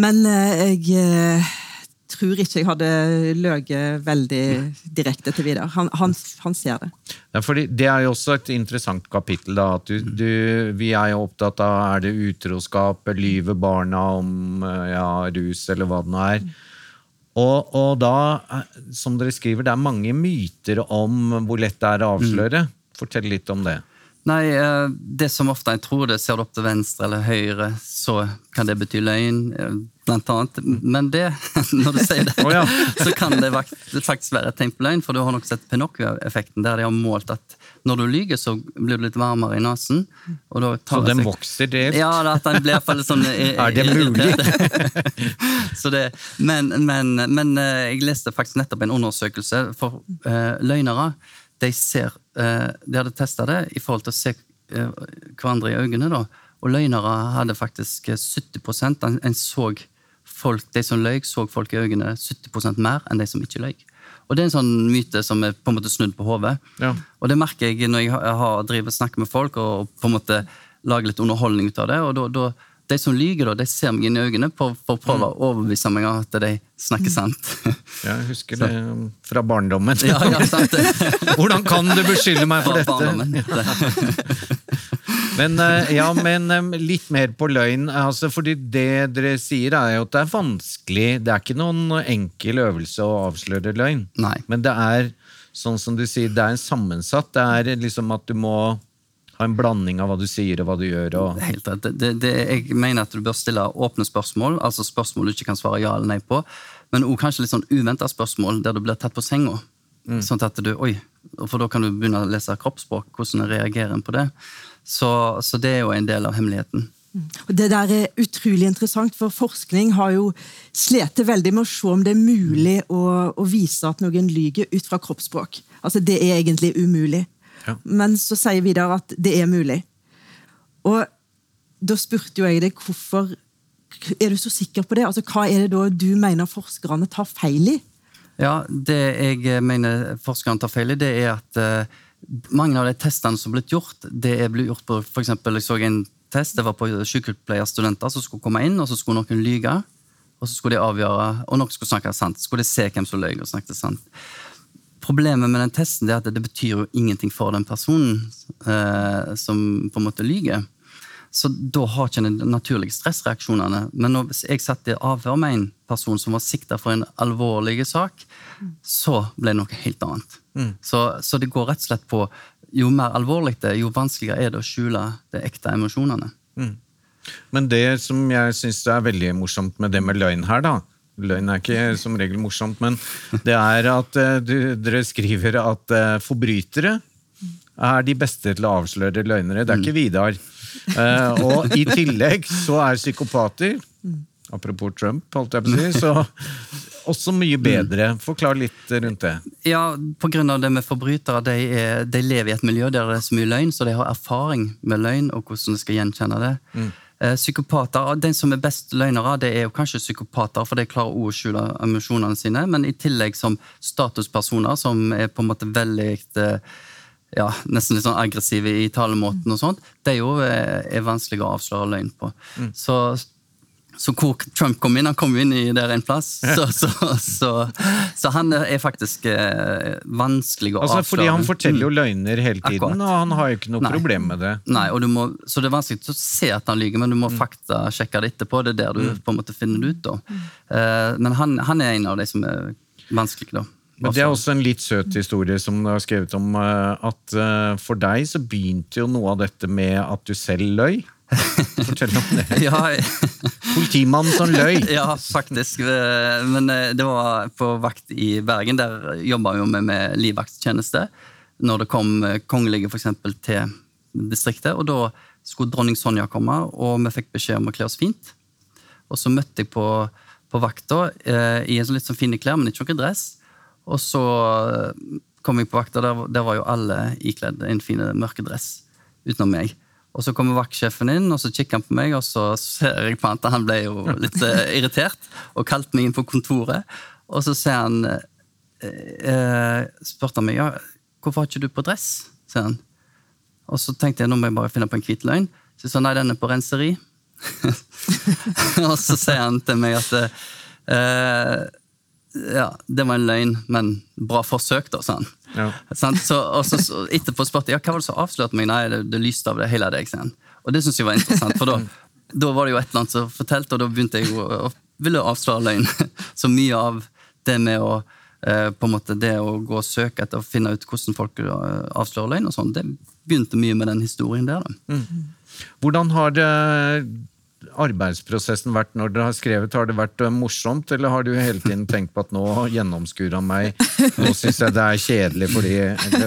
Men eh, jeg eh, tror ikke jeg hadde løyet veldig direkte til Vidar. Han, han, han ser det. Ja, fordi det er jo også et interessant kapittel. da, at du, du, Vi er jo opptatt av er det utroskap, lyver barna om eh, ja, rus eller hva det nå er. Og, og da, eh, som dere skriver, det er mange myter om hvor lett det er å avsløre. Fortell litt om det. Nei, eh, det som ofte jeg tror det, ser du opp til venstre eller høyre, så kan det bety løgn, blant annet. Men det, når du sier det, oh, ja. så kan det faktisk være et tegn på løgn, for du har nok sett Pinocchio-effekten, der de har målt at når du lyger, så blir du litt varmere i nesen. Så den seg- vokser det? Ja, det at den blir iallfall sånn Er det mulig? så det, men, men, men eh, jeg leste faktisk nettopp en undersøkelse for uh, løgnere. De, ser, eh, de hadde testa det i forhold til å se hverandre i øynene. Da. Og løgnere hadde faktisk eh, 70 en, en så folk, De som løy, så folk i øynene 70% mer enn de som ikke løy. Og det er en sånn myte som er på en måte snudd på hodet. Ja. Og det merker jeg når jeg har, driver snakker med folk og på en måte lager litt underholdning ut av det. og da, da de som lyver, da, de ser meg inn i øynene for, for å prøve å overbevise meg om at de snakker sant. Jeg husker det fra barndommen. ja, ja, sant. Hvordan kan du beskylde meg for dette? Barndommen. Men, eh, ja, men eh, litt mer på løgn. Altså, fordi det dere sier, er jo at det er vanskelig. Det er ikke noen enkel øvelse å avsløre løgn. Nei. Men det er sånn som du sier, det er en sammensatt. Det er liksom at du må ha en blanding av hva du sier og hva du gjør. Og, Helt rett. Det, det, jeg mener at du bør stille åpne spørsmål, altså spørsmål du ikke kan svare ja eller nei på. Men òg kanskje litt sånn uventa spørsmål der du blir tatt på senga. Sånn at du, oi, For da kan du begynne å lese kroppsspråk, hvordan reagerer en på det. Så, så det er jo en del av hemmeligheten. Og Det der er utrolig interessant, for forskning har jo slitt veldig med å se om det er mulig å, å vise at noen lyger ut fra kroppsspråk. Altså, Det er egentlig umulig. Ja. Men så sier Vidar at det er mulig. Og da spurte jo jeg deg hvorfor er du så sikker på det? Altså, Hva er det da du mener forskerne tar feil i? Ja, Det jeg mener forskerne tar feil i, det er at eh, mange av de testene som blitt gjort, det er blitt gjort på for eksempel, Jeg så en test, det var på sykepleierstudenter som skulle komme inn, og så skulle noen lyge. Og så skulle de avgjøre, og noen skulle snakke sant. Skulle de se hvem som løy og snakket sant. Problemet med den testen er at det betyr jo ingenting for den personen eh, som på en måte lyger. Så da har ikke den naturlige stressreaksjonene. Men når jeg satt i avhør med en person som var sikta for en alvorlig sak, så ble det noe helt annet. Så, så det går rett og slett på jo mer alvorlig det er, jo vanskeligere er det å skjule de ekte emosjonene. men det som jeg syns er veldig morsomt med det med løgn her, da Løgn er ikke som regel morsomt, men det er at eh, du, dere skriver at eh, forbrytere er de beste til å avsløre løgnere. Det er ikke Vidar. Uh, og i tillegg så er psykopater Apropos Trump, holdt jeg på å si. Så også mye bedre. Forklar litt rundt det. Ja, på grunn av det med forbrytere, de, er, de lever i et miljø der det er så mye løgn, så de har erfaring med løgn og hvordan de skal gjenkjenne det. Mm. Psykopater, Den som er best løgnere, det er jo kanskje psykopater, for de klarer å skjule emosjonene sine, men i tillegg som statuspersoner som er på en måte veldig eh, ja, nesten litt sånn aggressive i talemåten og sånt, det er jo eh, er vanskelig å avsløre løgn på. Så, så hvor Trump kom inn, han kom inn i der en plass, så, så, så, så han er faktisk eh, vanskelig å Altså, avsløre. fordi han forteller jo løgner hele tiden, Akkurat. og han har jo ikke noe Nei. problem med det. Nei, må, så det er vanskelig å se at han lyver, men du må faktasjekke det etterpå. Det er der du på en måte finner det ut. da. Eh, men han, han er en av de som er vanskelig, da. Men det er også en litt søt historie som du har skrevet om eh, at eh, for deg så begynte jo noe av dette med at du selv løy. Fortell om det. Ja, Politimannen som løy. ja, faktisk. Men eh, det var på vakt i Bergen. Der jobba vi jo med, med livvakttjeneste. Når det kom eh, kongelige for eksempel, til distriktet. Og da skulle dronning Sonja komme, og vi fikk beskjed om å kle oss fint. Og så møtte jeg på, på vakta eh, i en sånn litt sånn fine klær, men ikke noen dress. Og så kom jeg på vakta, der, der var jo alle ikledd en fin mørkedress utenom meg. Og Så kommer vaktsjefen inn, og så kikker han på meg, og så ser jeg på han at han ble jo litt eh, irritert og kalte meg inn på kontoret. Og så sier han eh, eh, spurte han meg ja, hvorfor har ikke du på dress. sier han. Og så tenkte jeg nå må jeg bare finne på en hvit løgn. Så jeg sa nei, den er på renseri. og så sier han til meg at eh, ja, det var en løgn, men bra forsøk, da, sa han. Ja. Så, og så, så etterpå spurte jeg ja, hva var det som avslørte meg. Nei, det, det lyste av det hele deg. Sen. Og det syns jeg var interessant, for da, da var det jo et eller annet som fortalte, og da begynte jeg å, å ville avsløre løgn. Så mye av det med å eh, på en måte det å gå og søke etter å finne ut hvordan folk eh, avslører løgn, og sånn, det begynte mye med den historien der. da. Hvordan har det arbeidsprosessen vært når dere har skrevet? Har det vært eh, morsomt, eller har du hele tiden tenkt på at nå gjennomskuer han meg, nå syns jeg det er kjedelig fordi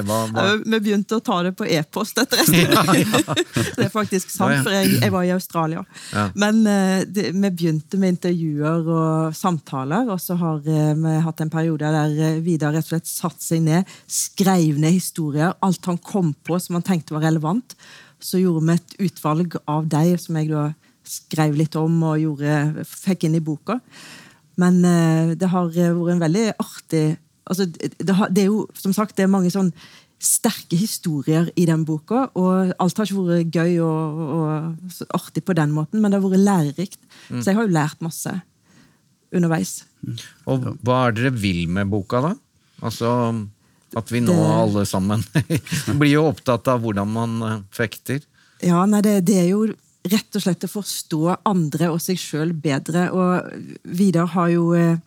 var... hva? Vi begynte å ta det på e-post etter en stund. Det er faktisk sant, for jeg, jeg var i Australia. Ja. Men eh, det, vi begynte med intervjuer og samtaler, og så har eh, vi hatt en periode der Vidar rett og slett satte seg ned, skrev ned historier, alt han kom på som han tenkte var relevant. Så gjorde vi et utvalg av dem som jeg da skrev litt om og gjorde, fikk inn i boka. Men eh, det har eh, vært en veldig artig altså, det, har, det er jo, som sagt, det er mange sånn sterke historier i den boka. Og alt har ikke vært gøy og, og artig på den måten, men det har vært lærerikt. Så jeg har jo lært masse underveis. Og hva er dere vil med boka, da? Altså at vi nå Det- alle sammen blir jo opptatt av hvordan man eh, fekter. Ja, nei, det, det er jo rett og slett å forstå andre og seg sjøl bedre. Og Vidar har jo eh,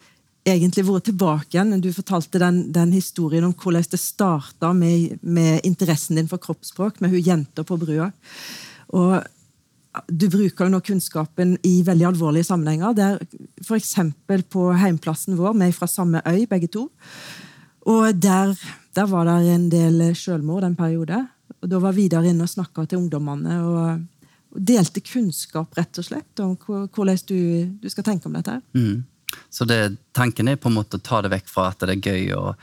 egentlig vært tilbake igjen. Du fortalte den, den historien om hvordan det starta med, med interessen din for kroppsspråk, med hun jenta på brua. Og du bruker jo nå kunnskapen i veldig alvorlige sammenhenger. der F.eks. på heimplassen vår, vi er fra samme øy, begge to. Og der, der var det en del selvmord en periode. Og Da var Vidar inne og snakka til ungdommene og, delte kunnskap rett og slett om hvordan du, du skal tenke om dette. her. Mm. Så det, tanken er på en måte å ta det vekk fra at det er gøy og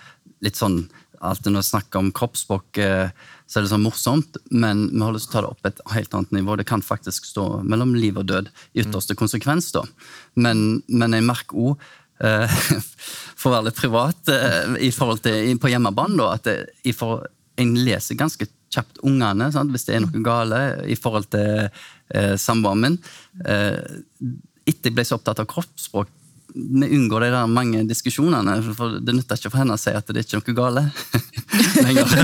litt sånn Alltid når vi snakker om kroppsspråk, eh, så er det sånn morsomt, men vi har lyst til å ta det opp et helt annet nivå. Det kan faktisk stå mellom liv og død i ytterste konsekvens, da. Men, men jeg merker òg eh, For å være litt privat eh, i forhold til på hjemmebane, da, at jeg, i for, en leser ganske kjapt ungene sant? hvis det er noe gale i forhold til eh, samboeren min. Eh, etter jeg ble så opptatt av kroppsspråk, vi unngår de der mange diskusjonene. For det nytter ikke for henne å si at det er ikke noe gale lenger.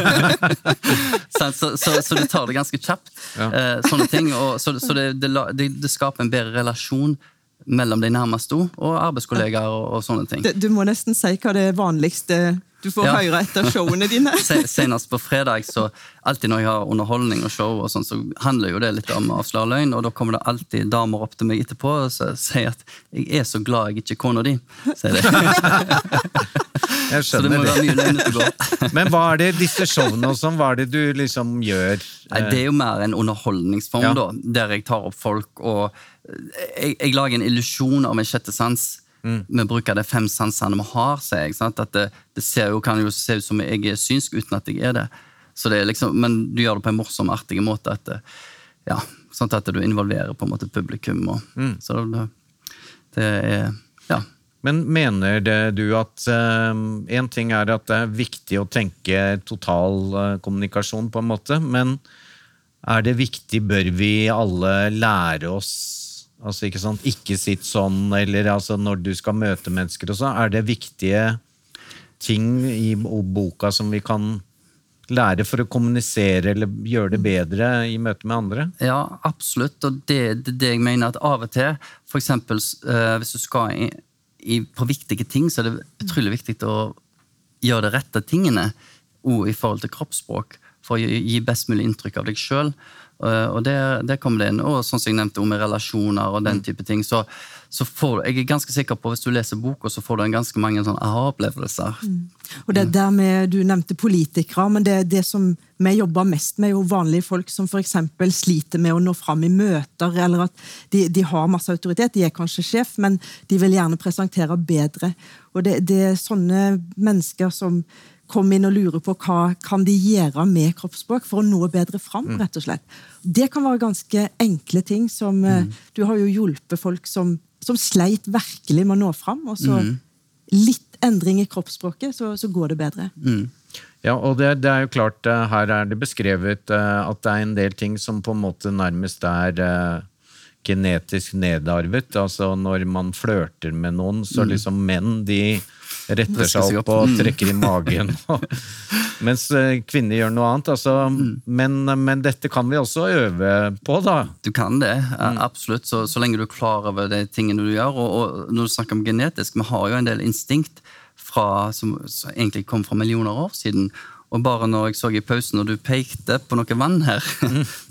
så, så, så, så du tar det ganske kjapt, eh, sånne ting. Og, så så det, det, det, det skaper en bedre relasjon mellom de nærmeste og arbeidskollegaer og, og sånne ting. Du må nesten si hva det vanligste du får Ja. høre etter showene dine. Senest på fredag, så alltid når jeg har underholdning og show, og sånn, så handler jo det litt om å avsløre løgn. Og da kommer det alltid damer opp til meg etterpå og så sier at 'jeg er så glad jeg ikke er kona di'. sier de. Jeg Så det må skjønner være det. og. Men hva er det disse showene og sånn, hva er det du liksom gjør? Nei, det er jo mer en underholdningsform, Ja. da, der jeg tar opp folk og Jeg, jeg lager en illusjon av min sjette sans. Vi bruker de fem sansene vi har, sier jeg. Sant? At det, det ser jo, kan jo se ut som jeg er synsk uten at jeg er det. Så det er liksom, men du gjør det på en morsom, artig måte. At, det- ja, sånn at du involverer på en måte publikum. Og, Så det, det er Ja. Men mener det du at én En ting er at det er viktig å tenke total uh, kommunikasjon, på en måte, men er det viktig, bør vi alle lære oss Altså, ikke sant, ikke sitt sånn, eller altså når du skal møte mennesker og sånn, er det viktige ting i boka som vi kan lære for å kommunisere eller gjøre det bedre i møte med andre? Ja, absolutt. Og det det, det jeg mener at av og til, for eksempel eh, hvis du skal i, i, på viktige ting, så er det utrolig viktig å gjøre de rette tingene og i forhold til kroppsspråk, for å gi, gi best mulig inntrykk av deg sjøl. Og det, det kommer det inn. Og sånn som jeg nevnte om relasjoner og den type ting. Så, så får jeg er ganske sikker på hvis du leser boka, så får du en ganske mange sånne aha-opplevelser. Og det der med, Du nevnte politikere, men det, det som vi jobber mest med, er jo vanlige folk som f.eks. sliter med å nå fram i møter, eller at de, de har masse autoritet. De er kanskje sjef, men de vil gjerne presentere bedre. Og det, det er sånne mennesker som komme inn og lure på hva kan de gjøre med kroppsspråk for å nå bedre fram. rett og slett. Det kan være ganske enkle ting. som mm. Du har jo hjulpet folk som, som sleit virkelig med å nå fram. og så Litt endring i kroppsspråket, så, så går det bedre. Ja, og det, det er jo klart, eh, her er det beskrevet eh, at det er en del ting som på en måte nærmest er eh, genetisk nedarvet. Altså når man flørter med noen, så liksom menn de retter seg opp og trekker i magen. mens eh, kvinner gjør noe annet. Altså, men, men dette kan vi også øve på, da. Du kan det, eh, absolutt, så, så lenge du er klar over de tingene du gjør. Og, og når du snakker om genetisk, vi har jo en del instinkt fra, som, som egentlig kom fra millioner år siden. Og bare når jeg så i pausen når du pekte på noe vann her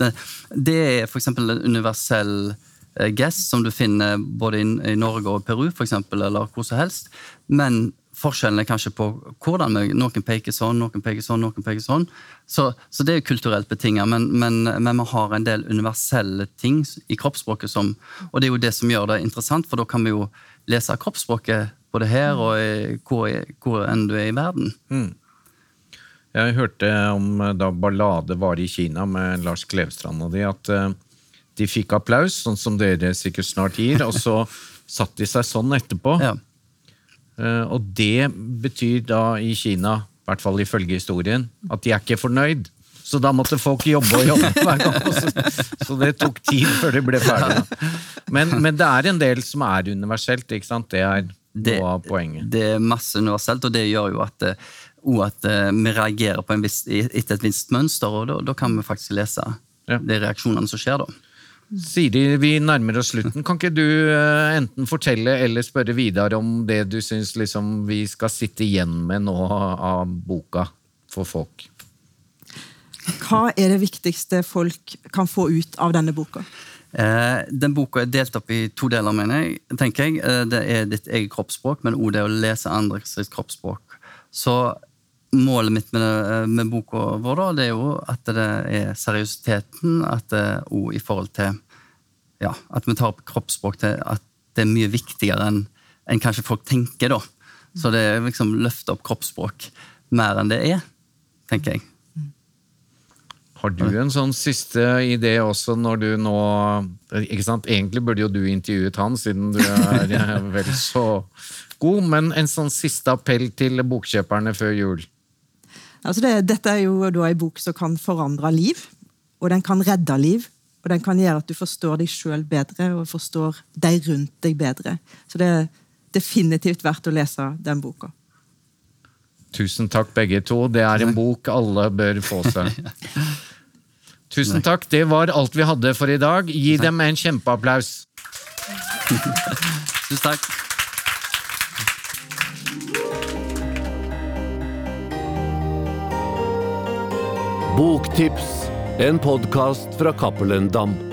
det, er f.eks. en universell gass som du finner både i, i Norge og Peru, for eksempel, eller hvor som helst. Men forskjellen er kanskje på hvordan vi, noen peker sånn, noen peker sånn, noen peker sånn. Så, så det er kulturelt betinget, men, men, men, vi har en del universelle ting i kroppsspråket som Og det er jo det som gjør det interessant, for da kan vi jo lese kroppsspråket både her og i, hvor, hvor enn du er i verden. Jeg hørte om da Ballade var i Kina med Lars Klevstrand og de, at eh, de fikk applaus, sånn som dere sikkert snart gir, og så satt de seg sånn etterpå. Ja. Eh, Og det betyr da i Kina, i hvert fall ifølge historien, at de er ikke fornøyd. Så da måtte folk jobbe og jobbe hver gang. Så, så det tok tid før de ble ferdige. Men, men det er en del som er universelt, ikke sant? Det er Det, noe av poenget. det er masse universelt, og det gjør jo at, eh, og at eh, vi reagerer på en viss, etter et visst mønster, og da, da kan vi faktisk lese Ja. de reaksjonene som skjer da. Siri, vi nærmer oss slutten. Kan ikke du eh, enten fortelle eller spørre Vidar om det du syns liksom, vi skal sitte igjen med nå av boka for folk? Hva er det viktigste folk kan få ut av denne boka? Eh, den boka er delt opp i to deler, mener jeg. tenker jeg. Eh, det er ditt eget kroppsspråk, men òg det å lese andres kroppsspråk. Så målet mitt med, med boka vår da, det er jo at det er seriøsiteten, at det òg i forhold til ja, at vi tar opp kroppsspråk til at det er mye viktigere enn en kanskje folk tenker. da. Så det er liksom løfte opp kroppsspråk mer enn det er, tenker jeg. Har du en sånn siste idé også når du nå ikke sant? Egentlig burde jo du intervjuet han, siden du er eh, vel så god, men en sånn siste appell til bokkjøperne før jul? Altså det, dette er jo da en bok som kan forandre liv, og den kan redde liv. Og den kan gjøre at du forstår deg sjøl bedre og forstår de rundt deg bedre. Så det er definitivt verdt å lese den boka. Tusen takk, begge to. Det er en bok alle bør få seg. Tusen takk. Det var alt vi hadde for i dag. Gi dem en kjempeapplaus. Tusen takk. Boktips, en podkast fra Cappelen Dam.